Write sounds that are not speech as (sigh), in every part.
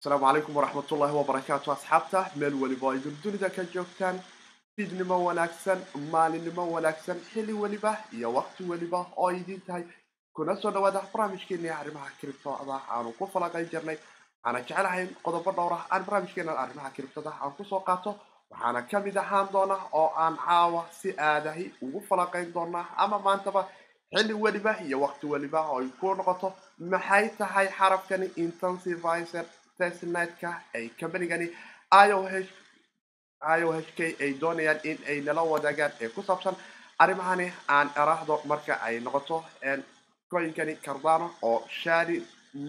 asalaamu calaykum waraxmatullaahi wabarakaatu asxaabta meel weliba ay durdunida ka joogtaan. Fiidnimo wanaagsan maalinimo wanaagsan xilli weliba iyo waqti weliba oo idiin tahay. Kuna soo dhawaada barnaamijkeena arrimaha kiribtooda aanu ku falaqayn jirnay. Waxaana jecelahay qodobo dhowr ah aan barnaamijkeena arrimaha kiribtada aan ku soo qaato. Waxaana ka mid ahaan doona oo aan caawa si aadahi ugu falaqayn doonaa ama maantaba xilli weliba iyo waqti weliba oo ay ku noqoto. Maxay tahay xarafkani intensivizer testnetka ay combanigani ioh iohk ay doonayaan in ay nala wadaagaan ee ku saabsan arrimahani aan eraahdo marka ay noqoto coinkani cardano oo shari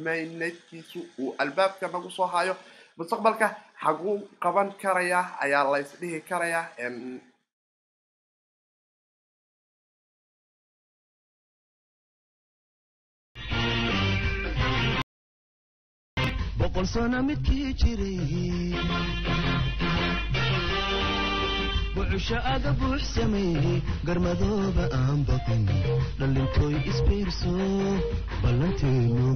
maynetkiisu uu albaabka nagu soo hayo mustaqbalka xaguu qaban karaya ayaa lays dhihi boqol sano midkii jiray bucusho aga buux garmadooba aan baqin dhallintooy isbiirso ballanteenu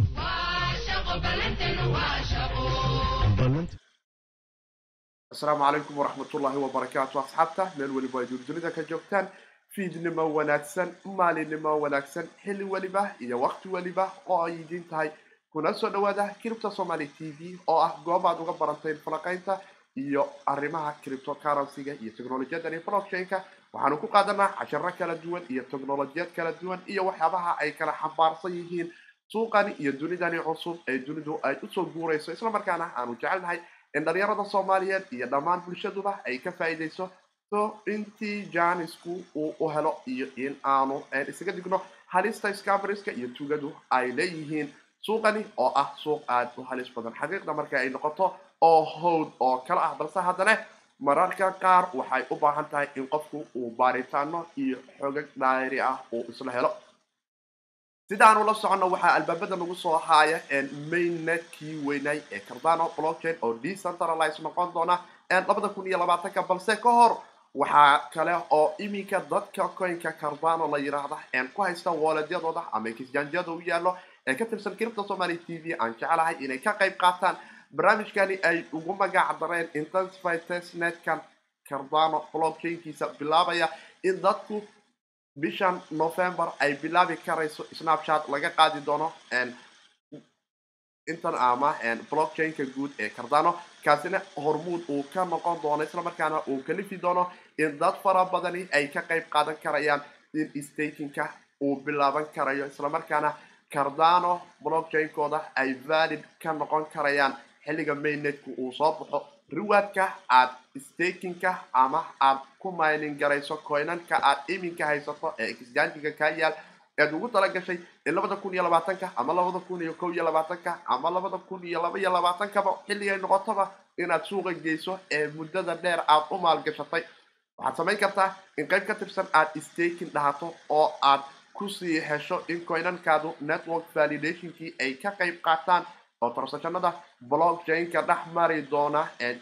asalaamu calaykum waraxmatullaahi wabarakaatu asxaabta meel weliba ay durdunida ka joogtaan fiidnimo wanaagsan maalinimo wanaagsan xilli weliba iyo waqti weliba oo ay idiin tahay kuna soo dhawaada cripto somaly t v oo ah goob aad uga barantayn falaqaynta iyo arrimaha criptocurrencyga iyo technolojiyadani blockchain-ka. Waxaanu ku qaadanaa casharo kala duwan iyo technolojiyad kala duwan iyo waxyaabaha ay kala xambaarsan yihiin suuqani iyo dunidani cusub ee dunidu ay u soo guurayso. Islamarkaana aanu jecelnahay in dhalinyarada soomaaliyeed iyo dhammaan bulshaduba ay ka faa'iidayso. So intii janisku uu u helo iyo in aanu isaga digno halista scambriska iyo tugadu ay leeyihiin suuqani oo ah suuq aada u halis badan. Xaqiiqda marka ay noqoto oo howd oo kala ah. Balse haddana mararka qaar waxay u baahan tahay in qofku uu baaritaano iyo xogag dhaayri ah uu isla helo. Sidaanu la soconno waxaa albaabada nagu soo haaya mainnetkii weynay ee cardano blockchain oo decentralize noqon doona labada kun iyo labaatanka. Balse ka hor waxaa kale oo iminka dadka coinka cardano la yiraahda ku haysta wooledyadooda ama kisjaanjiyada u yaallo ee ka tirsan cripto somaly t v aan jecelahay inay ka qayb qaataan barnaamijkani ay ugu magac dareen intensify testnetkan cardano blockchainkiisa bilaabaya in dadku bishan november ay bilaabi karayso snapchat laga qaadi doono intan ama blockchainka guud ee cardano. Kaasina hormuud uu ka noqon doono islamarkaana uu kalifi doono in dad fara badani ay ka qayb qaadan karayaan in stakinka uu bilaaban karayo islamarkaana cardano blockchainkooda ay valid ka noqon karayaan xilliga mainnetku uu soo baxo. Riwaadka aad stakinka ama aad ku mining garayso coinanka aad iminka haysato ee exjangiga kaa yaal ead ugu tala gashay in labada kun iyo labaatanka ama labada kun iyo kow iyo labaatanka ama labada kun iyo laba iyo labaatankaba xilligay noqotoba inaad suuqa geyso ee muddada dheer aad u maalgashatay. Waxaad samayn kartaa in qayb ka tirsan aad staking dhahato oo aad ku sii hesho in coinankaadu network validationkii ay ka qayb qaataan oo transactionada blockchainka dhex mari doona ee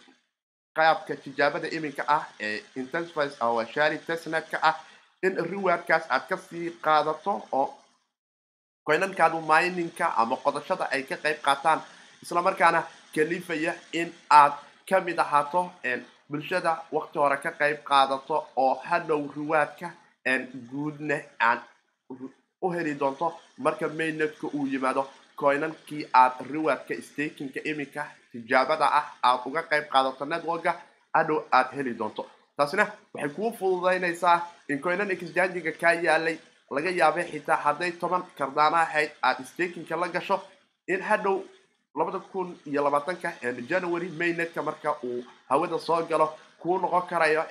qaabka tijaabada iminka ah ee intensifies oo shari testnetka ah in rewardkaas aad ka sii qaadato oo coinankaadu miningka ama qodashada ay ka qayb qaataan. Islamarkaana kalifaya in aad ka mid ahaato bulshada waqti hore ka qayb qaadato oo hadhow riwaadka guudna aan u heli doonto marka mainnetka uu yimaado coinankii aad riwaadka stakinka iminka tijaabada ah aad uga qayb qaadato networka hadhow aad heli doonto. Taasina waxay kuu fududaynaysaa in coinan exjangiga kaa yaalay laga yaabay xitaa hadday toban kardaano ahayd aad stakinka la gasho in hadhow labada kun iyo labaatanka january mainnetka marka uu hawada soo galo kuu noqon karayo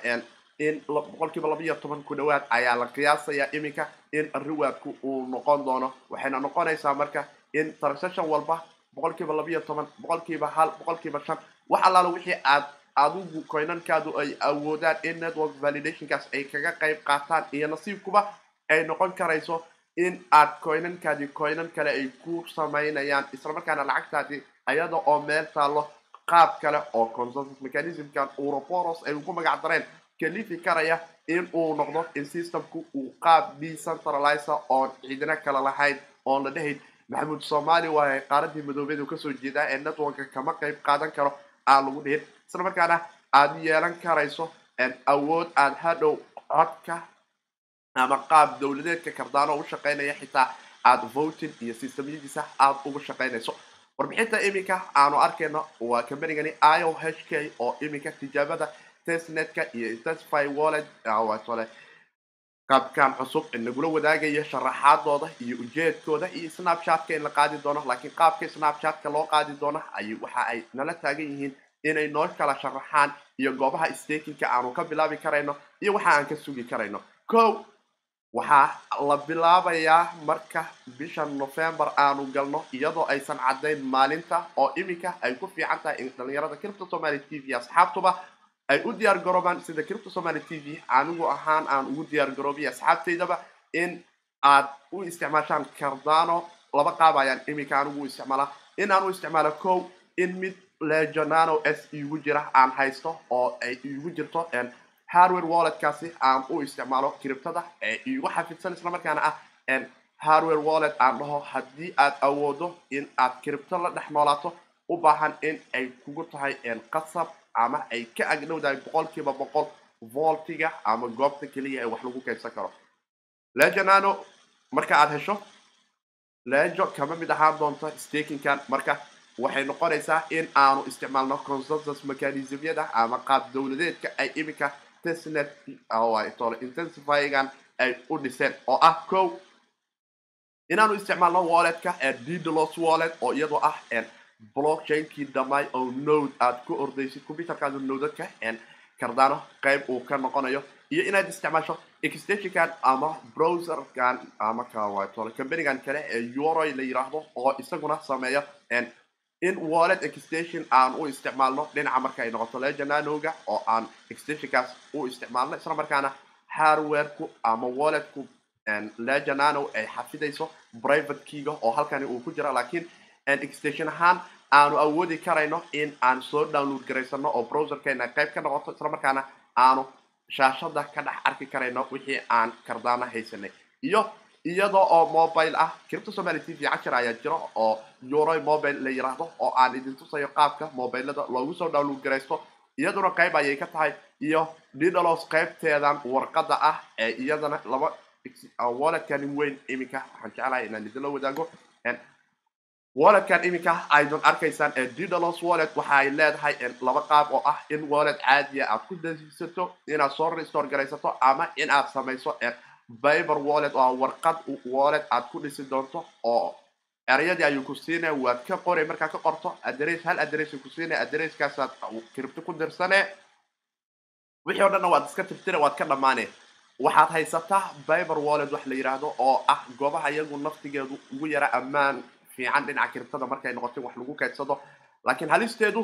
in boqolkiiba laba iyo toban ku dhawaad ayaa la qiyaasayaa iminka in riwaadku uu noqon doono. Waxayna noqonaysaa marka in transaction walba boqolkiiba laba iyo toban boqolkiiba hal boqolkiiba shan wax allaala wixii aad adigu coinankaadu ay awoodaan in network validationkaas ay kaga qayb qaataan iyo nasiibkuba ay noqon karayso in aad coinankaadii coinan kale ay ku samaynayaan. Islamarkaana lacagtaadii ayada oo meel taallo qaab kale oo consensus mechanismkan uroboros ay ugu magac dareen kalifi karaya in uu noqdo in systemku uu qaab decentralizer oon ciidina kala lahayn oon la dhahayn maxamuud soomaali waaye qaaradii madoobeed uu ka soo jeedaa ee networka kama qayb qaadan karo aan lagu dhihin. Isla markaana aad yeelan karayso awood aad hadhow codka ama qaab dowladeedka kardaano u shaqaynaya xitaa aad voting iyo systemyadiisa aad ugu shaqaynayso warbixinta iminka aanu arkayno waa combanigani io h k oo iminka tijaabada testnetka iyo intensify wallet tole. Qaabkan cusub nagula wadaagaya sharaxaadooda iyo ujeedkooda iyo snapchatka in la qaadi doono laakiin qaabka snapchatka loo qaadi doono ay waxa ay nala taagan yihiin inay noo kala sharaxaan iyo goobaha stakinka aanu ka bilaabi karayno iyo waxa aan ka sugi karayno. Ko waxaa la bilaabayaa marka bisha november aanu galno iyadoo aysan caddayn maalinta oo iminka ay ku fiican tahay in dhalinyarada cripto somaly t v asxaabtuba ay u diyaar garoobaan sida cripto somaly t v anigu ahaan aan ugu diyaar garoobiy asxaabtaydaba in aad u isticmaashaan cardano laba qaab ayaan iminka anigu u isticmaalaa in aan u isticmaalo ko in mid legonano s igu jira aan haysto oo ay igu jirto hardware walletkaasi aan u isticmaalo criptada ee igu xafidsan islamarkaana ah hardware wallet aan dhaho haddii aad awoodo in aad cripto la dhex noolaato u baahan in ay kugu tahay qasab ama ay ka agdhowdahay boqolkiiba boqol voltiga ama goobta keliya ee wax lagu kaydsan karo. Legonano marka aad hesho lejo kama mid ahaan doonto stakinkan marka waxay noqonaysaa in aanu isticmaalno consensus mechanismyada ama qaab dowladeedka ay iminka testnet intensifygan ay u dhiseen oo ah ko inaanu isticmaalno walletka ddos wallet oo iyadoo ah blockchainkii dhamay oo node aad ku ordaysid computerkaada nodadka cardano qayb uu ka noqonayo iyo inaad isticmaasho extensionkan ama browserkan ama companigan kale ee euroy la yiraahdo oo isaguna sameeya in wallet extension aan u isticmaalno dhinaca marka ay noqoto legonanoga oo aan extensionkaas u isticmaalno isla markaana hardwareku ama walletku legonano ay xafidayso private keyga oo halkani uu ku jira laakiin extension ahaan aanu awoodi karayno in aan soo download garaysano oo browserkeena qayb ka noqoto isla markaana aanu shaashada ka dhex arki karayno wixii aan kardaano haysanay. Iyo iyadoo oo mobile ah cripto somaly t v cashir ayaa jira oo euroy mobile la yiraahdo oo aan idin tusayo qaabka mobilada loogu soo download garaysto. Iyaduna qayb ayay ka tahay iyo didalos qaybteedan warqada ah ee iyadana laba walletkani weyn iminka. Waxaan jeclahay inaan idinla wadaago walletkan iminka aydun arkaysaan ee didalos wallet. Waxa ay leedahay laba qaab oo ah in wallet caadiya aad ku dasisato inaad soo restore garaysato ama in aad samayso viber wallet. Oo warqad wallet aad ku dhisi doonto oo ereyadii ayuu ku siinaya waad ka qoray markaa ka qorto adress hal adress ku siinaya adresskaasaad kiribto ku dirsane wixii o dhanna waad iska tirtire waad ka dhammaane waxaad haysataa viber wallet wax la yidhaahdo oo ah goobaha iyagu naftigeedu ugu yara ammaan fiican dhinaca kiribtada markay noqoto wax lagu kaydsado. Laakiin halisteedu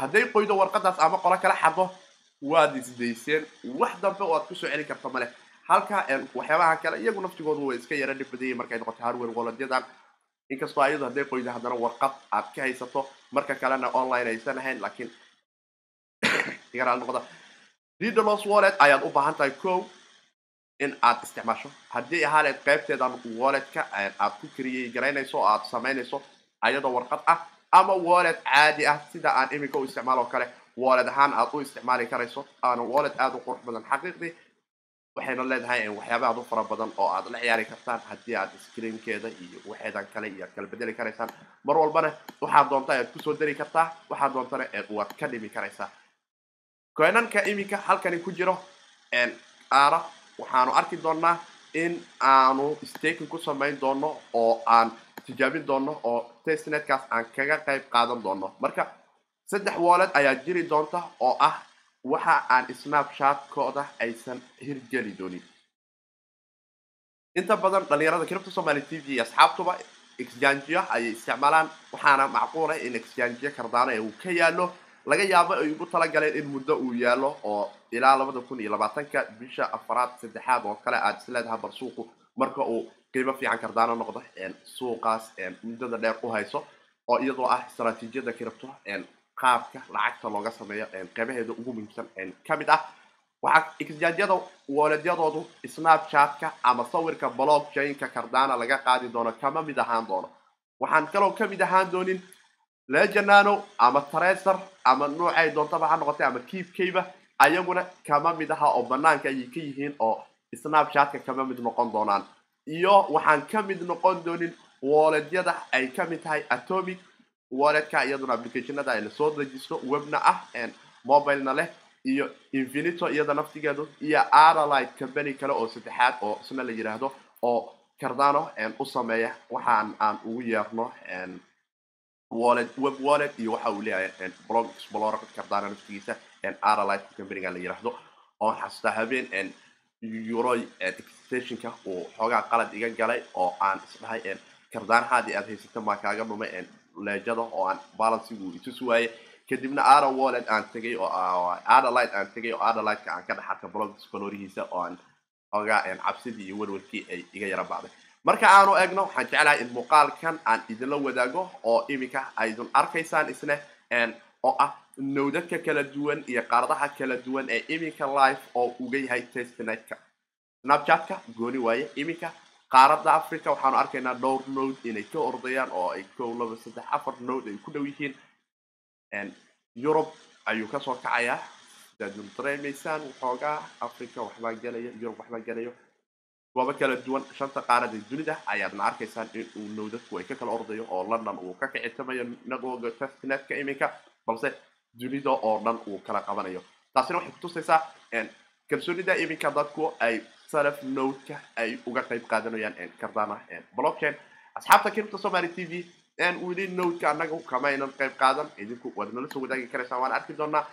hadday qoydo warqadaas ama qolo kala xado waad isdayseen. Wax dambe oo aad ku soo celin karta male halka waxyaabaha kale iyagu naftigoodu way iska yara dhib badayay markay noqoto hardware walletyadan inkastoo ayadu hadday qoydo haddana warqad aad ka haysato marka kalena online aysan ahayn laakiin (coughs) didalos wallet ayaad u baahan tahay ko in aad isticmaasho. Haddii ahaaleed qaybteedan walletka aad ku kariyey garaynayso oo aad samaynayso ayadoo warqad ah ama wallet caadi ah sida aan iminka u isticmaalo o kale wallet ahaan aad u isticmaali karayso aana wallet aada u qurux badan. Xaqiiqdii waxayna leedahay waxyaaba aad u fara badan oo aad la ciyaari kartaan haddii aad screenkeeda iyo waxeedan kale iyo kala bedeli karaysaan. Mar walbana waxaad doonta ayaad ku soo dari kartaa waxaad doontana waad ka dhimi karaysaa. Coinanka iminka halkani ku jiro aara waxaanu arki doonaa in aanu staking ku samayn doono oo aan tijaabin doono oo testnetkaas aan kaga qayb qaadan doono. Marka saddex wallet ayaa jiri doonta oo ah waxa aan snapchatkooda aysan hirgeli doonin. Inta badan dhalinyarada cripto somaly t v asxaabtuba exjangiya ayay isticmaalaan waxaana macquula in exjangiya kardaano ee uu ka yaalo laga yaabo ay ugu talagaleen in muddo uu yaalo oo ilaa labada kun iyo labaatanka bisha afaraad saddexaad oo kale aad isleedaha bar suuqu marka uu qiimo fiican kardaano noqdo suuqaas muddada dheer u hayso oo iyadoo ah istraatiijiyada cripto qaabka lacagta looga sameeyo qeybaheeda ugu muhiimsan ka ah waxaa exchangeyada waledyadoodu snapchatka ama sawirka blockchainka cardano laga qaadi doono kama mid ahaan doono. Waxaan kaloo ka mid ahaan doonin legenano ama tracer ama noocay doontaba ha noqotay ama keepkayba ayaguna kama mid aha oo banaanka ayay ka yihiin oo snapchatka kama mid noqon doonaan. Iyo waxaan ka mid noqon doonin waledyada ay ka mid tahay atomic walletka iyaduna applicationada ay la soo registo webna ah mobilena leh iyo infinito iyada naftigeedu iyo aralite company kale oo saddexaad oo isna la yidhaahdo oo cardano u sameeya. Waxaan aan ugu yeerno wallet web wallet iyo waxa uu leeyahay blog explorer cardano naftigiisa aralite companyga la yidhaahdo oo xasuustaa habeen euroy extensionka uu xoogaa qalad iga galay oo aan isdhahay cardanahaadii aad haysata maa kaaga dhumay leejada oo aan balansigu itus waaye. Kadibna ara wallet aan tegay oo adalite aan tegay oo adaliteka aan ka dhaxarka blog explorerihiisa oo aan xoogaa cabsidii iyo werwarkii ay iga yara bacday marka aanu egno waxaan jeclahay in muuqaalkan aan idinla wadaago oo iminka aydun arkaysaan isne oo ah nowdadka kala duwan iyo qaaradaha kala duwan ee iminka life oo uga yahay testnetka snapchatka gooni waaye. Iminka qaaradda africa waxaanu arkaynaa dhowr node inay ka ordayaan oo ay kow laba saddex afar node ay ku dhow yihiin. Yurub ayuu ka soo kacayaa. Sidaad dareemaysaan waxoogaa africa waxbaa gelaya yurub waxbaa gelayo goobo kala duwan shanta qaarada dunida ayaadna arkaysaan in uu nowdadku ay ka kala ordayo oo london uu ka kicitamayo networka testnetka iminka balse dunida oo dhan uu kala qabanayo. Taasina waxay kutusaysaa kalsoonida iminka dadku ay self nodeka ay uga qayb qaadanayaan cardana blockchain. Asxaabta kiribta somaly t v weli nodeka annaga kamaynan qayb qaadan idinku waad nala soo wadaagi karaysaan waan arki doonaa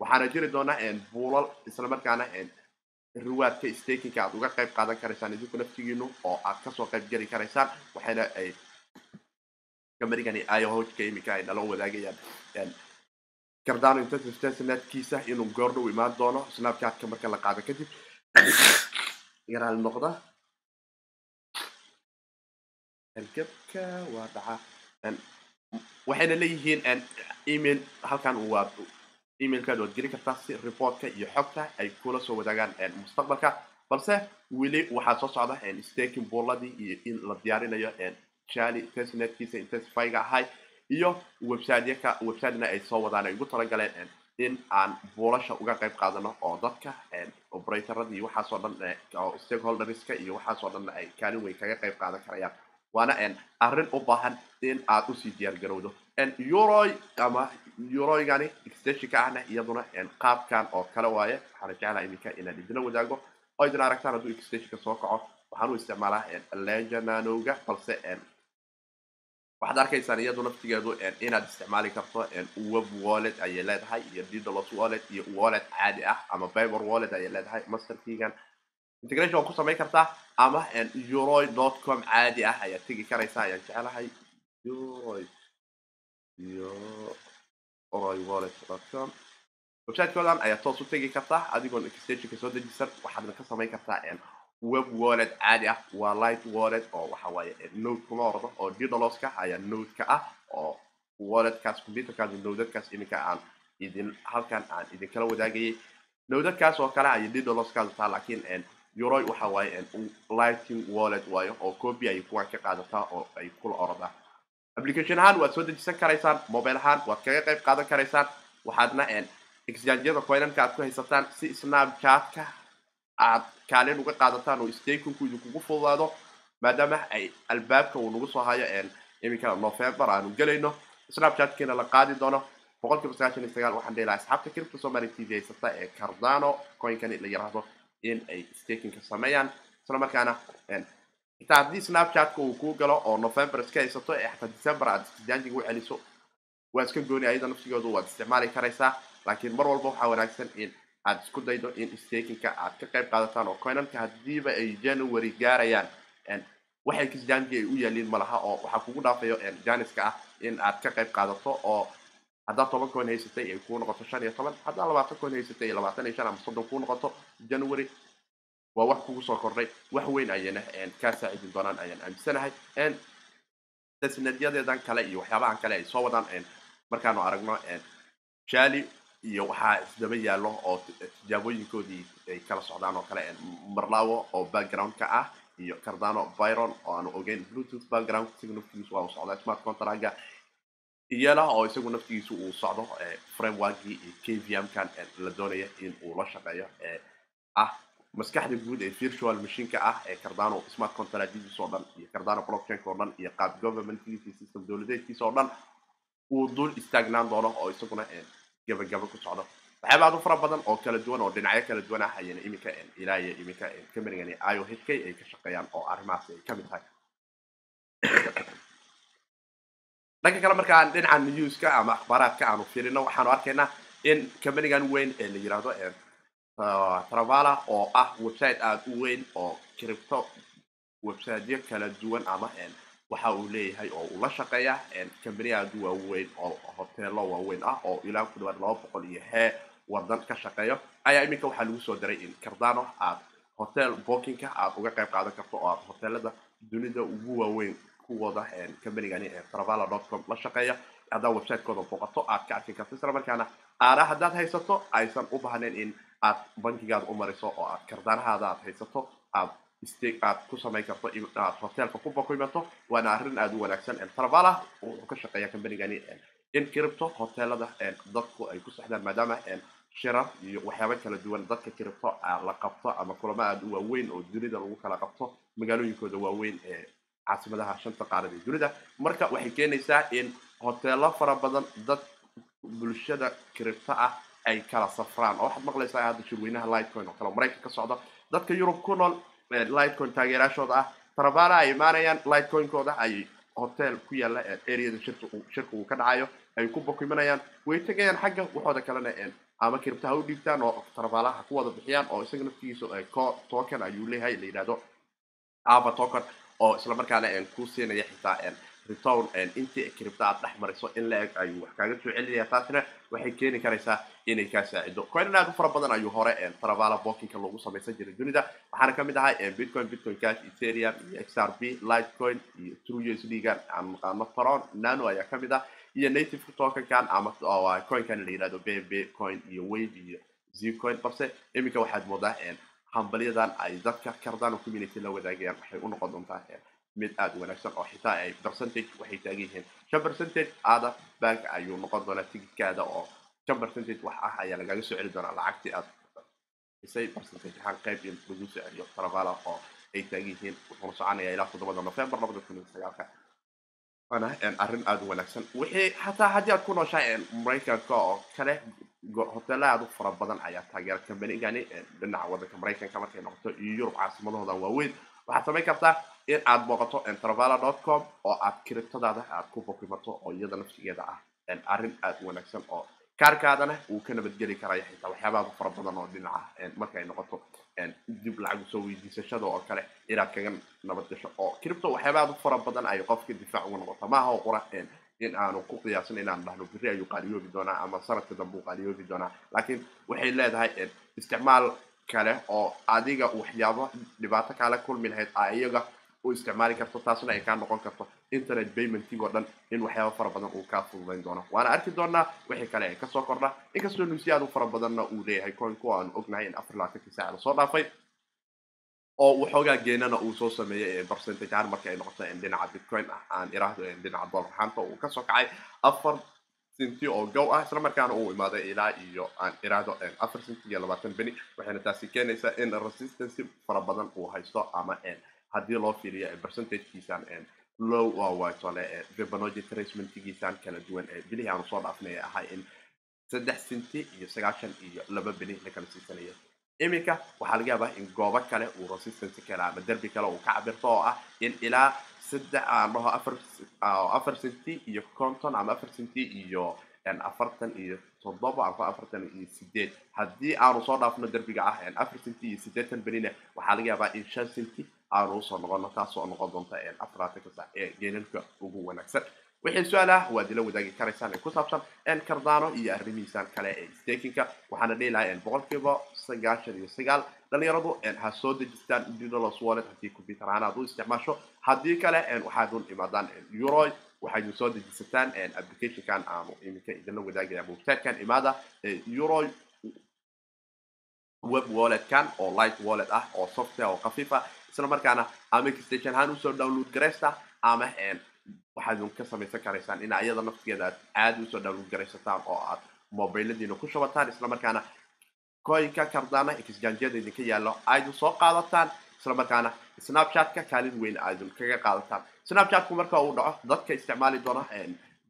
waxaana jiri doonaa buulal islamarkaana riwaadka stakinka aad uga qayb qaadan karaysaan idinku naftigiinu oo aad ka soo qayb geli karaysaan waxayna ay kamarigani iohojka iminka ay nala wadaagayaan cardano intertestnetkiisa inuu goordhow imaan doono snapchatka marka la qaado kadib yaraal noqda. Halgabka waa dhaca waxayna leeyihiin email halkan waa emailkaad waad geli kartaa si reportka iyo xogta ay kula soo wadaagaan mustaqbalka. Balse weli waxaa soo socda staking bulladii iyo in la diyaarinayo jali testnetkiisa intensifyga ahay iyo websiteyaka websitena ay soo wadaan ay ugu talagaleen in aan buulasha uga qayb qaadano oo dadka operatorada waxaasoo dhan oo stakeholderska iyo waxaasoo dhan ay kaalin weyn kaga qayb qaadan karayaan. Waana arrin u baahan in aad u sii diyaar euroy ama euroygani extensionka ahna iyaduna qaabkan oo kale waaye waxaana jeclaha iminka inaan idinla wadaago. Oo idin aragtaan hadduu extensionka soo kaco waxaan u isticmaalaa legenanoga balse waxaad arkaysaan iyadu naftigeedu inaad isticmaali karto web wallet ayay leedahay iyo ddolos wallet iyo wallet caadi ah ama biber wallet ayay leedahay masterkigan integration waa ku samayn kartaa ama euroy dot com caadi ah ayaad tegi karaysaa ayaan jecelahay euroy euroy wallet dot com websitekoodan ayaad toos u tegi kartaa adigoon extensionka soo dejisan waxaadna ka samayn kartaa web wallet caadi ah waa light wallet oo waxa waaye node kuma ordo oo didoloska ayaa nodeka ah oo walletkaas computerkaas nodadkaas iminka aan idin halkan aan idinkala wadaagayay nodadkaas oo kale ayay didoloskaas taa laakiin euroy waxa waaye lighting wallet waayo oo copy ay kuwaan ka qaadataa oo ay kula ordaa application ahaan waad soo dejisan karaysaan mobile ahaan waad kaga qayb qaadan karaysaan waxaadna exchangeyada coinanka aad ku haysataan si snapchatka aad kaalin uga qaadataan oo stakinku idinkugu fududaado maadaama ay albaabka uu nagu soo hayo iminka november aanu gelayno snapchatkiina la qaadi doono boqol kiiba sagaashan iyo sagaal waxaan dheelaha asxaabta kiribta somali t v haysata ee cardano coinkani la yiraahdo in ay stakinka sameeyaan isla markaana xitaa haddii snapchatka uu kuu galo oo november iska haysato ee xataa december aad janjiga u celiso. Waa iska gooni ayada naftigoodu waad isticmaali karaysaa laakiin mar walba waxaa wanaagsan in aad isku daydo in stakinka aad ka qayb qaadataan oo coinanka haddiiba ay january gaarayaan. Waxay kisjanji ay u yaaliin malaha oo waxaa kugu dhaafayo janiska ah in aad ka qayb qaadato oo haddaad toban coin haysatay ay kuu noqoto shan iyo toban haddaad labaatan coin haysatay labaatan iyo shan ama soddon kuu noqoto january waa wax kugu soo kordhay wax weyn ayana kaa saacidin doonaan ayaan aaminsanahay. Tasnadyadeedan kale iyo waxyaabahan kale ay soo wadaan markaanu aragno jali iyo waxaa isdaba yaallo oo tijaabooyinkoodii ay kala socdaan oo kale marlawo oo background-ka ah iyo cardano byron oo aanu ogeyn bluetooth background naftigiisu waa uu socdaa smart contractga. Iyala oo isagu naftigiisu uu socdo frameworkii iyo kvm-kan la doonaya in la shaqeeyo ee ah maskaxda guud ee virtual machineka ah ee cardano smart contractdiisa oo dhan iyo cardano blockchainka oo dhan iyo qaab governmentkiisa system dowladeedkiisa oo dhan uu dul istaagnaan doono oo isaguna gabagaba ku socdo. Waxyaaba aad u fara badan oo kala duwan oo dhinacyo kala duwan ah ayana iminka ilaa iyo iminka companigan io h ay ka shaqeeyaan oo arrimahaas ay ka mid tahay. Dhanka kale markaan dhinaca newska ama akhbaaraadka aanu fiirino waxaanu arkaynaa in companigan weyn ee la yiraahdo travala oo ah website aada u weyn oo cripto websiteyo kala duwan ama waxa uu leeyahay oo uu la shaqeeya company aada u waaweyn oo hoteelo waaweyn ah oo ilaa ku dhawaad laba boqol iyo hee wadan ka shaqeeyo ayaa iminka waxaa lagu soo daray in cardano aad hotel bookingka aad uga qayb qaadan karto oo aad hoteelada dunida ugu waaweyn kuwooda companygani travala com la shaqeeya haddaad websitekooda booqato aad ka arki karto isla markaana aana haddaad haysato aysan u baahnayn in aad bankigaada u mariso oo aad kardaanahaada aad haysato aad aad ku samayn karto aad hotelka ku bokimato waana arrin aada u wanaagsan. Travala wuxuu ka shaqeeya companygani in cripto hoteelada dadku ay ku sexdaan maadaama shirar iyo waxyaaba kala duwan dadka cripto la qabto ama kulamo aada u waaweyn oo dunida lagu kala qabto magaalooyinkooda waaweyn ee caasimadaha shanta qaarad ee dunida. Marka waxay keenaysaa in hoteelo fara badan dad bulshada cripto ah ay kala safraan. Oo waxaad maqlaysaa hadda shirweynaha lightcoin oo kale. Maraykan ka socda dadka yurub ku nool lightcoin taageerayaashooda ah. Travala ay imaanayaan lightcoinkooda ay hotel ku yaalla areada shirka shirka uu ka dhacayo ay ku bokimanayaan way tegayaan xagga waxooda kalena ama cripto ha u dhiibtaan oo travala ha ku wada bixiyaan oo isaga naftigiisa token ayuu leeyahay la yidhahdo ava token oo isla markaana ku siinaya xitaa return intii cripto aad dhex mariso in la eg ayuu wax kaaga soo celinaya taasina waxay keeni karaysaa inay kaa saacido. Coinan aad u fara badan ayuu hore travala bookingka loogu samaysan jiray dunida. Waxaana ka mid ahay bitcoin bitcoin cash ethereum iyo xrp lightcoin iyo true gan aan naqaano tron nano ayaa ka mid ah iyo native tokenkan ama coinkan la yihahdo bb coin iyo wave iyo zcoin. Balse iminka waxaad moodaa hambalyadan ay dadka cardano community la wadaagayaan waxay u noqon doontaa mid aada u wanaagsan oo xitaa ay percentage waxay taagan yihiin shan percentage aada bank ayuu noqon doonaa tigidkaada oo shan percentage wax ah ayaa lagaga soo celi doonaa lacagtii aad isay percentage. ahaan qayb in lagu soo celiyo travala oo ay taagan yihiin wuxuuna soconaya ilaa toddobada november labada kun iyo sagaalka waana arrin aada wanaagsan wixii xataa haddii aad ku nooshahay maraykanka oo kale hoteela aada u fara badan ayaa taageera combanygani dhinaca waddanka maraykanka markay noqoto iyo yurub caasimadahooda waaweyn waxaad samayn kartaa in aad booqato travala com oo aad kiribtadaada aad ku bokimato oo iyada naftigeeda ah. Arrin aada u wanaagsan oo kaarkaadana uu ka nabadgeli karaya xitaa waxyaabaha fara badan oo dhinaca markay noqoto dib lacag soo weydiisashada oo kale inaad kaga nabad gasho. Oo cripto waxyaabaha fara badan ay qofka difaac uga noqota maaha qura in aanu ku qiyaasan inaan dhahno biri ayuu qaaliyoobi doonaa ama sanadka dambe uu qaaliyoobi doonaa. Laakiin waxay leedahay isticmaal kale oo adiga waxyaabo dhibaato kaala kulmi lahayd a iyaga u isticmaali karto taasna ay kaa noqon karto. Internet paymentig oo dhan in waxyaaba fara badan uu kaa fududayn doono. Waana arki doonaa wixii kale ee ka soo kordha. Inkastoo nuusya aad u fara badanna uu leeyahay coinku aanu ognahay in afar labaatankii saaca la soo dhaafay oo waxoogaa geenana uu soo sameeyey percentage ahaan marka ay noqoto dhinaca bitcoin ah aan iraahdo dhinaca dollar ahaanta uu ka soo kacay. Afar sinti oo gow ah isla markaana uu imaaday ilaa iyo aan iraahdo afar sinti iyo labaatan beni waxayna taasi keenaysaa in resistancy fara badan uu haysto ama haddii loo fiiriyo percentagekiisan low waatole fibonacci tracementkiisan kala duwan ee bilihii aanu soo dhaafnay ee ahay in saddex sinti iyo sagaashan iyo laba beni la kala siisanaya iminka waxaa laga yaabaa in goobo kale uu resistance kale ama derbi kale uu ka cabirto oo ah in ilaa saddex aan dhaho afar afar centi iyo conton ama afar centi iyo afartan iyo toddoba ama afartan iyo sideed haddii aanu soo dhaafno derbiga ah afar centi iyo siddeetan benina waxaa laga yaabaa in shan centi aanu u soo noqono taasoo noqon doonta afaraatanka sac ee geelalka ugu wanaagsan. Wixii su'aal ah waad ila wadaagi karaysaan ku saabsan cardano iyo arrimihiisan kale ee stakinka waxaana dhihi lahay boqolkiiba sagaashan iyo sagaal. Dhalinyaradu ha soo dejistaan didolos wallet haddii computer ahaan u isticmaasho. Haddii kale waxaad un imaadaan euro. Waxaynu soo dejisataan applicationkan aanu iminka idinla wadaagaya websitekan imaada euro. Web walletkan oo light wallet ah oo software oo khafiif ah isla markaana ama extension ahaan u soo download garaysta ama waxaad ka samaysan karaysaan in ayada naftigeeda aad caadi u soo download garaysataan oo aad mobiladiina ku shubataan. Isla markaana coinka cardana exchangeada idinka yaallo aydin soo qaadataan. Isla markaana snapchatka kaalin weyn aydin kaga qaadataan. Snapchatku marka uu dhaco dadka isticmaali doona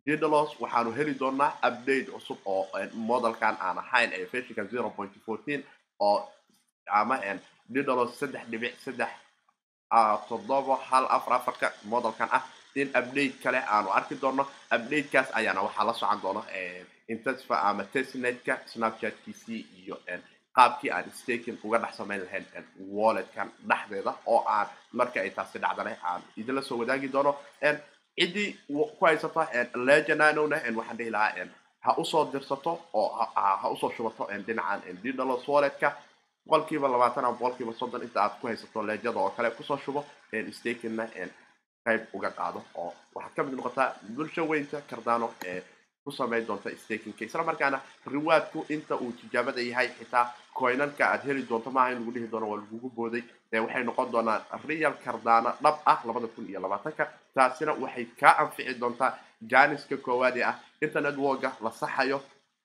didalos waxaanu heli doonaa update cusub oo modelkan aan ahayn ee fashinka zero point fourteen oo ama didalos saddex dhibic saddex toddoba hal afar afarka modelkan ah. In update kale aanu arki doono. Updatekaas ayaana waxaa la socon doona intensifa ama testnetka snapchatkiisii iyo qaabkii aan staking uga dhex samayn lahayn walletkan dhexdeeda oo aan marka ay taasi dhacdane aan idinla soo wadaagi doono. Ciddii ku haysata legenanona waxaan dhihi lahaa ha u soo dirsato oo ha u soo shubato dhinacan didalos walletka boqolkiiba labaatan ama boqolkiiba soddon inta aad ku haysato leejada oo kale ku soo shubo stakingna qayb uga qaado oo waxaad ka mid noqotaa bulsho weynta cardano ee ku samayn doonta stakingka isla markaana riwaadku inta uu tijaabada yahay xitaa coinanka aad heli doonto maaha in lagu dhihi doono waa lagugu booday waxay noqon doonaan real cardano dhab ah labada kun iyo labaatanka taasina waxay kaa anfici doontaa janiska koowaad ee ah internet woga la saxayo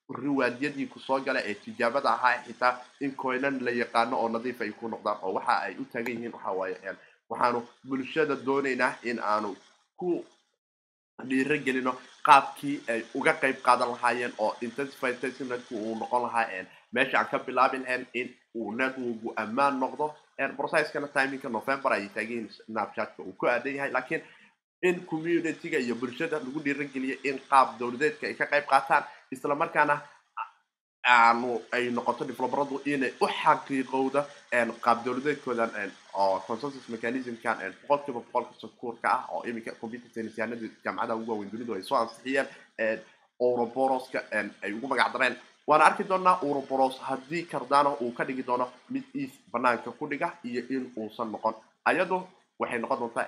riwaadyadii ku soo gala ee tijaabada ahaa xitaa in coinan la yaqaano oo nadiif ay ku noqdaan oo waxa ay u taagan yihiin waxa waaye waxaanu bulshada doonaynaa in aanu ku dhiiro gelino qaabkii ay uga qayb qaadan lahaayeen oo intensified testnetku uu noqon lahaa meesha aan ka bilaabi lahayn in uu networku ammaan noqdo. Processkana timinka november ayay taagan snapchatka uu ku aadan yahay laakiin in communityga iyo bulshada lagu dhiiro geliyo in qaab dowladeedka ay ka qayb qaataan isla markaana aanu ay noqoto developeradu inay u xaqiiqowda qaab dowladeedkoodan oo consensus mechanismkan boqolkiiba boqolka sakuurka ah oo iminka computer scienceyanada jaamacadaha ugu waaweyn dunidu ay soo ansixiyeen euroboroska ay ugu magac dareen. Waana arki doonaa euroboros haddii cardano uu ka dhigi doono mid is banaanka ku dhiga iyo in uusan noqon. Ayadu waxay noqon doontaa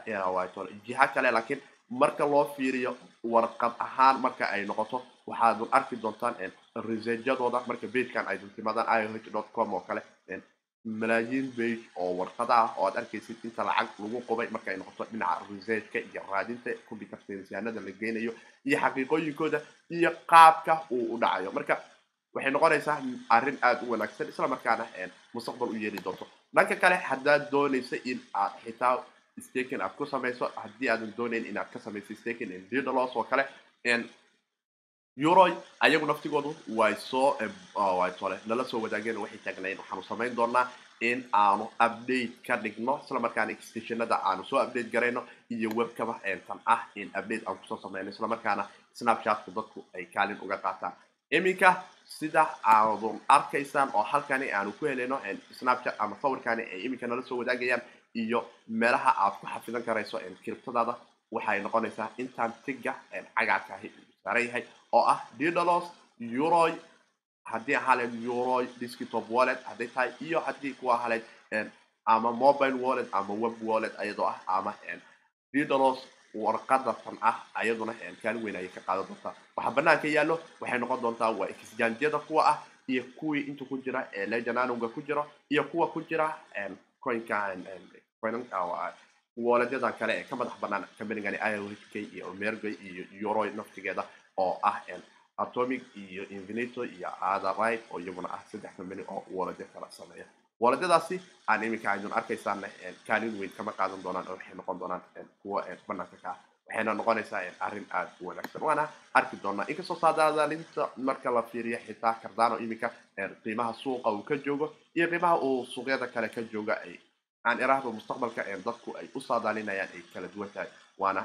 jiha kale laakiin marka loo fiiriyo warqad ahaan marka ay noqoto waxaad arki doontaan resejadooda marka bagekan ay timaadaan ioh com oo kale malaayiin bage oo warqada ah oo aad arkaysid inta lacag lagu qubay marka ay noqoto dhinaca resejka iyo raadinta computer scienceyanada la geynayo iyo xaqiiqooyinkooda iyo qaabka uu u dhacayo. Marka waxay noqonaysaa arrin aada u wanaagsan isla markaana mustaqbal u yeeli doonto. Dhanka kale haddaad doonaysa in aad xitaa staking aad ku samayso haddii aadan doonayn inaad ka samayso staking didalos oo kale euroy ayagu naftigoodu way soo tole nala soo wadaageen waxay taagnayn waxaanu samayn doonaa in aanu update ka dhigno. Isla markaana extensionada aanu soo update garayno iyo webkaba tan ah in update aan ku soo samayno isla snapchatku dadku ay kaalin uga qaataan. Iminka sida aadun arkaysaan oo halkani aanu ku helayno snapchat ama sawirkani ay iminka nala soo wadaagayaan iyo meelaha aad ku xafidan karayso kiribtadaada waxay noqonaysaa intaan tiga cagaarkaahi saaran yahay oo ah didalos euroy haddii ahaleyd euroy desktop wallet? Hadday tahay iyo haddii kuwa ahaleyd ama mobile wallet ama web wallet ayadoo ah ama didalos warqada tan ah ayaduna kaalin weyn ayay ka qaadan doontaa? Waxaa banaanka yaallo waxay noqon doontaa waa exchangeada kuwa ah iyo kuwii inta ku jira ee lejananowga ku jiro iyo kuwa ku jira coinka walletyadan kale ee ka madax banaan companygani iohk iyo omergo iyo euroy naftigeeda oo ah atomic iyo infinito iyo otherright oo iyaguna ah saddex company oo walletyo kala sameeya. Walletyadaasi aan iminka aydun arkaysaana kaalin weyn kama qaadan doonaan oo waxay noqon doonaan kuwa banaanka ka ah. Waxayna noqonaysaa arrin aada u wanaagsan. Waana arki doonaa inkastoo saadaalinta marka la fiiriyo xitaa cardano iminka qiimaha suuqa uu ka joogo iyo qiimaha uu suuqyada kale ka jooga ay aan iraahdo mustaqbalka dadku ay u saadaalinayaan ay kala duwan tahay waana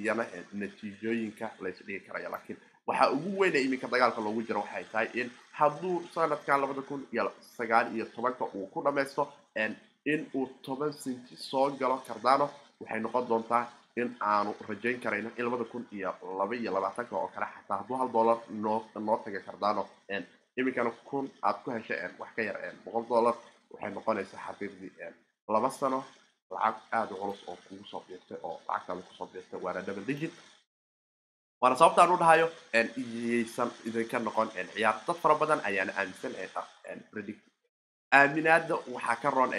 iyana natiijooyinka laysdhigi karaya laakiin waxaa ugu weyna iminka dagaalka loogu jiro waxay tahay in hadduu sanadkan labada kun iyo sagaal iyo tobanka uu ku dhamaysto in uu toban sinti soo galo cardano waxay noqon doontaa in aanu rajayn karayno in labada kun iyo laba iyo labaatanka oo kale xataa hadduu hal dollar noo taga cardano iminkana kun aad ku heshay wax ka yar boqol dollar waxay noqonaysaa xaqiiqdii laba sano lacag aada u culus oo kugu soo biirtay oo lacagtaada ku soo biirtay waana double digit. Waana sababtaan u dhahayo iyaysan idinka noqon ciyaar. Dad fara badan ayaana aaminsan predict. Aaminaada waxaa ka roon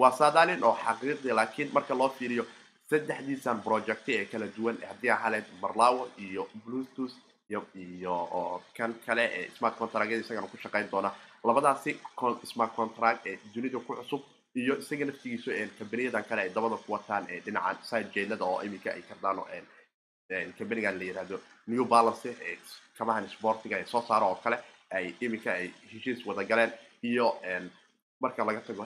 waa saadaalin oo xaqiiqdi laakiin marka loo fiiriyo saddexdiisan project ee kala duwan haddii ahaleed marlawo iyo bluetooth iyo kan kale ee smart contract isagana ku shaqayn doona. Labadaasi smart contract ee dunida ku cusub iyo isaga naftigiisu kambaniyadan kale ay dabada ku wataan ee dhinacan side jailada oo iminka ay kardaano kambanigan la yiraahdo new balance ee kabahan sportiga ee soo saaro oo kale ay iminka ay heshiis wada galeen. Iyo marka laga tago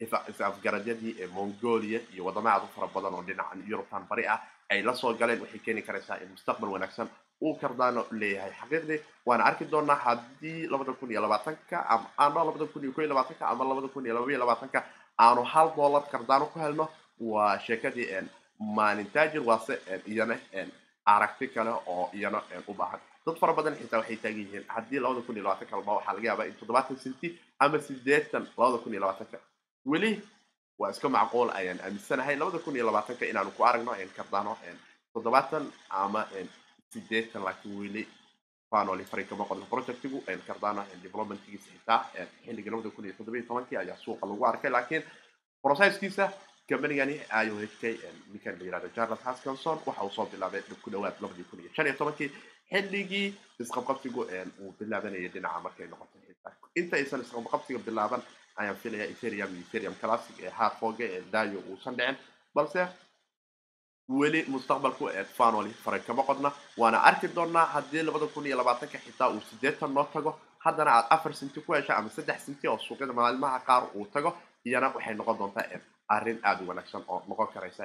is-afgaradyadii mongolia iyo wadamo aad u fara badan oo dhinacan yuruban bari ah ay la soo galeen. Waxay keeni karaysaa in mustaqbal wanaagsan uu kardaano leeyahay xaqiiqdii. Waana arki doonaa haddii labada kun iyo labaatanka ama labada kun iyo ko iyo labaatanka ama labada kun iyo laba iyo labaatanka aanu hal dollar kardaano ku helno waa sheekadii maalin taajir waase iyana aragti kale oo iyana u baahan. Dad fara badan xitaa waxay taagan yihiin haddii labada kun iyo labaatanka laba waxaa laga yaabaa in toddobaatan senti ama sideetan labada kun iyo labaatanka. Weli waa iska macquul ayaan aaminsanahay labada kun iyo labaatanka inaanu ku aragno kardaano toddobaatan ama sideetan laakiin weli projectigu kardaano developmentkiisa xitaa xilliga labada kun iyo toddobiyo tobankii ayaa suuqa lagu arkay laakiin processkiisa kambanigani IOHK ninkan la yiraahdo Charles Haskinson waxa uu soo bilaabay ku dhawaad labadii kun iyo shan iyo tobankii xilligii isqabqabsigu uu bilaabanayay dhinaca markay noqotay xitaa inta aysan isqabqabsiga bilaaban ayaan filaya ethereum iyo ethereum classic ee hardforge ee dayo uusan dhicin balse weli mustaqbalku fanoli faray kama qodna. Waana arki doonaa haddii labada kun iyo labaatanka xitaa uu sideetan noo tago. Haddana aad afar sinti ku hesha ama saddex sinti oo suuqyada maalmaha qaar uu tago iyana waxay noqon doontaa arrin aada u wanaagsan oo noqon karaysa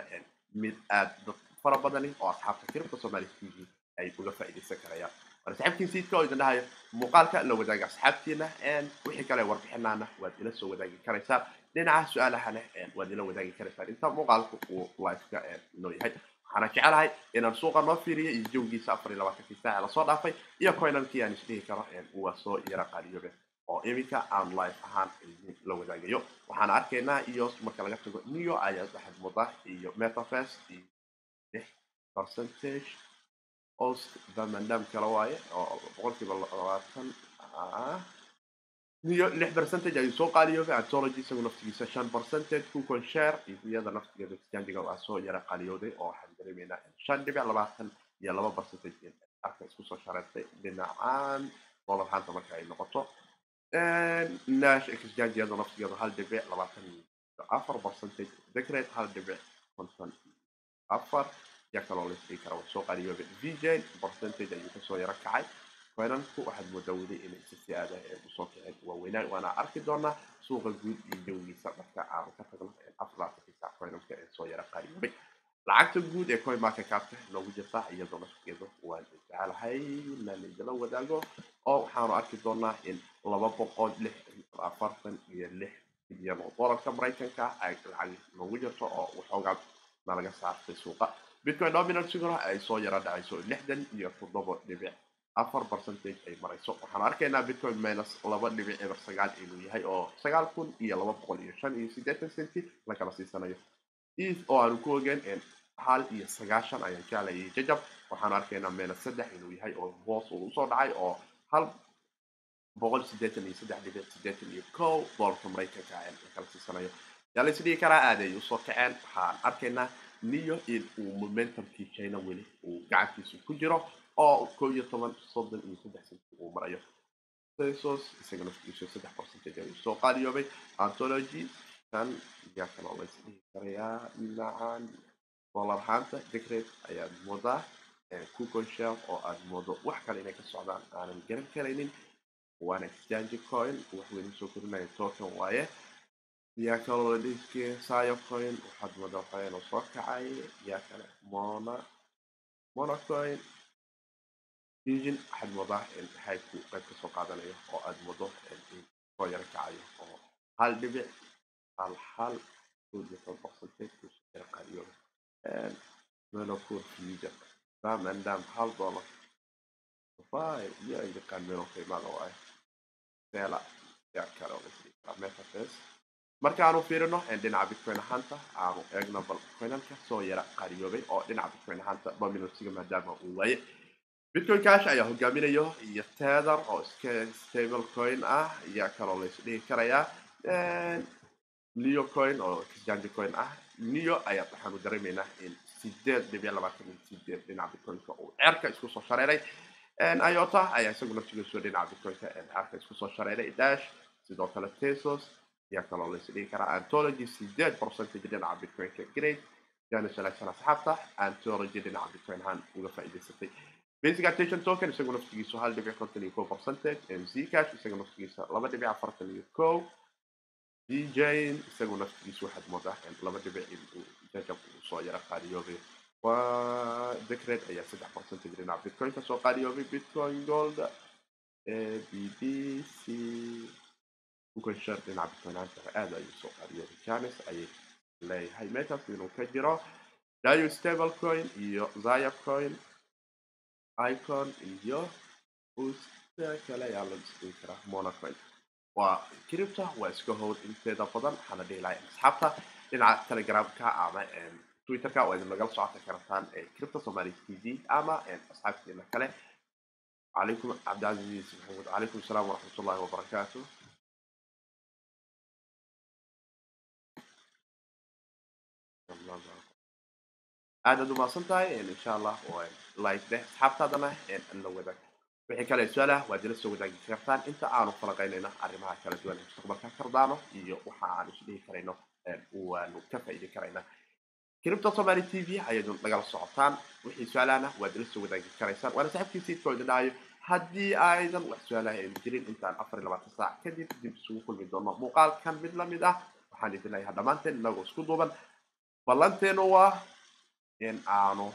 mid aad dad fara badani oo asxaabta kiribka soomaali t v ay uga faa'iidaysan karayaan waana saxibkiin siidka oo idin dhahayo muuqaalka la wadaaga asxaabtiina wixii kale warbixinaana waad ila soo wadaagi karaysaan dhinaca su'aalahana waad ila wadaagi karaysaan inta muuqaalku uu liveka noo yahay. Waxaana jecelahay inaan suuqa noo fiiriyo iyo jawgiisa afar iyo labaatankii saaca la soo dhaafay iyo coinankii aan isdhihi karo waa soo yara qaaliyobe oo iminka aan live ahaan idin la wadaagayo waxaan arkaynaa iyo marka laga tago neo ayaa waxaad muda iyo metafest iyo percentage ost bamandam kala waaye oo boqolkiiba labaatan neo lix percentage ayuu soo qaaliyoobay antology isagu naftigiisa shan percentage kukon share iyo iyada naftigeeda exchangiga waa soo yara qaaliyooday oo waxaan dareemaynaa shan dhibic labaatan iyo laba percentage arka isku soo shareertay dhinacaan dollar hanta marka ay noqoto. Nash exchange iyada naftigeedu hal dhibic labaatan iyo afar percentage. Decret hal dhibic konton afar kaloo la isdhigi kara soo qaaliyoobay vjn percentage ayuu ka soo yaro kacay coinanku waxaad moodaa inay si si aada u soo kiceen waaweynaan waana arki doonaa suuqa guud iyo jawigiisa marka aanu ka tagno aflaatisa coinanka ee soo yara qaaliyoobay lacagta guud ee coin market capta noogu jirta iyadoo naftigeedu waan jecelahay idila wadaago oo waxaanu arki doonaa in laba boqol lix afartan iyo lix bilyan oo doolarka maraykanka ay lacag noogu jirto oo waxoogaa nalaga saartay suuqa bitcoin dominansiguna ay soo yara dhacayso lixdan iyo toddoba dhibic. Afar percentage ay marayso. Waxaan arkaynaa bitcoin minus laba dhibic eber sagaal inuu yahay oo sagaal kun iyo laba boqol iyo shan iyo siddeetan centi la kala siisanayo. Eth oo aanu ku ogeen hal iyo sagaashan ayaan jeclayay jajab waxaan arkaynaa minus saddex inuu yahay oo hoos uu u soo dhacay oo hal boqol siddeetan iyo saddex dhibic siddeetan iyo kow doolarka maraykanka la kala siisanayo. Yaa la isdhigi karaa aad u soo kaceen waxaan arkaynaa niyo in uu momentumkii china weli uu gacantiisu ku jiro oo kow iyo toban soddon iyo saddex senti uu marayo. Pesos isaga naftiisu saddex percentage ayuu soo qaaliyoobay. Anthology kan yaa kaloo la isdhihi karayaa dhinacan dollar haanta decret ayaad moodaa kukon shell oo aad moodo. Wax kale inay ka socdaan aanan garan karaynin. Waana exchange coin wax weyn u soo korinaya token waaye yaa kaloo la dhihi coin waxaad moodaa inuu soo kacay yaa kale mona monocoin engine waxaad moodaa in haydku qayb ka soo qaadanayo oo aad moodo soo yaro kacayo oo hal dhibic hal hal percentage ku soo yaro qaadiyo melocur future dam and dam hal dollar fay iyo ay yaqaan melonka imaada waaye sela yaa kale oo la metafes markaanu fiirino dhinaca bitcoin ahaanta aanu eegno bal coinanka soo yara qaaliyoobay oo dhinaca bitcoin ahaanta dominansiga maadaama uu waaye. Bitcoin cash ayaa hogaaminayo iyo tether oo iska stable coin ah ayaa kaloo la isdhihi karayaa. Neo coin oo exchange coin ah neo ayaa waxaanu dareemaynaa in sideed dhibic labaatan iyo sideed dhinaca bitcoinka uu ceerka isku soo shareeray. Iota ayaa isaguna sigiiso dhinaca bitcoinka ceerka isku soo shareeray dash sidoo kale tesos ayaa kaloo la isdhihi karaa antology sideed percentage dhinaca bitcoinka great. jaana shalaasan asxaabta antology dhinaca bitcoin ahaan uga faa'iidaysatay basic attention token. isagu naftigiisu hal dhibic konton iyo kow percentage mzcash isaga naftigiisa laba dhibic afartan iyo kow djn isagu naftigiisu waxaad moodaa laba dhibic inuu jajab soo yara qaaliyoobay waa decret ayaa saddex percentage dhinaca bitcoin ka soo qaaliyoobay bitcoin gold. B b c share dhinaca bitcoin aanta aad ayuu soo qaaliyoobay janis ayay leeyahay meeshaas inuu ka jiro dayo stable coin iyo zaya coin icon iyo usta kale ayaa la isdhihi karaa monocoin waa cripta waa iska howl inteeda badan waxaana dhihi lahay asxaabta dhinaca telegramka ama twitterka waa idin nagala socota kartaan cripta somali t v ama asxaabteena kale calaykum cabdicaziiz maxamuud calaykum asalaam waraxmat ullahi wabarakaatu aadaad umaasan tahay insha allah deh asxaabtaadana la wadaag wixii kale su'aalah waad ila soo wadaagi kartaan inta aanu falaqaynayno arrimaha kala duwan ee mustaqbalka kardaano iyo waxa aan isdhihi karayno waanu ka faa'iidi karaynaa cripto somali t v ayaad nagala socotaan wixii su'aalahna waad ila soo wadaagi karaysaan waana saaxiibkii siidkoo idin dhahayo haddii aydan wax su'aalaha aynu jirin intaan afar iyo labaatan saac kadib dib isugu kulmi doono muuqaalkan mid la mid ah waxaan idin leeyahay dhammaanteen inagoo isku duuban ballanteenu waa in aanu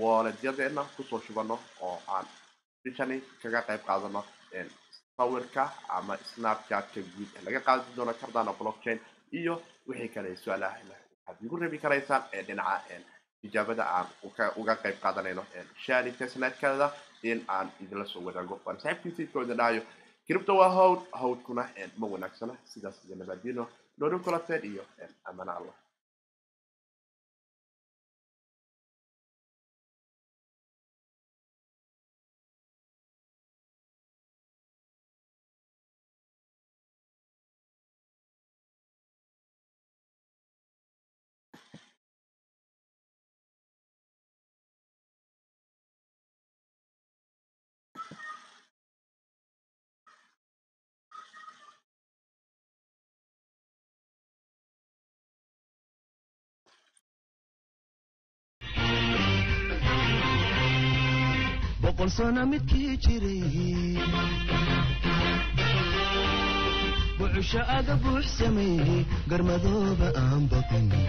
wooledyadeena ku soo shubano oo aan bishani kaga qayb qaadano sawirka ama snapchatka guud ee laga qaadi doono cardano blockchain. Iyo wixii kale su'aalaha igu rebi karaysaan ee dhinaca tijaabada aan uga qayb qaadanayno shari testnetkada in aan idinla soo wadaago waan saaxiibkiisiidkoo idin dhahayo cripto waa hawd hawdkuna ma wanaagsana sidaas iyo nabadino noodin kulateen iyo amana allah sano midkii jiray bucusho aga buux sameeyey garmadooba aan baqin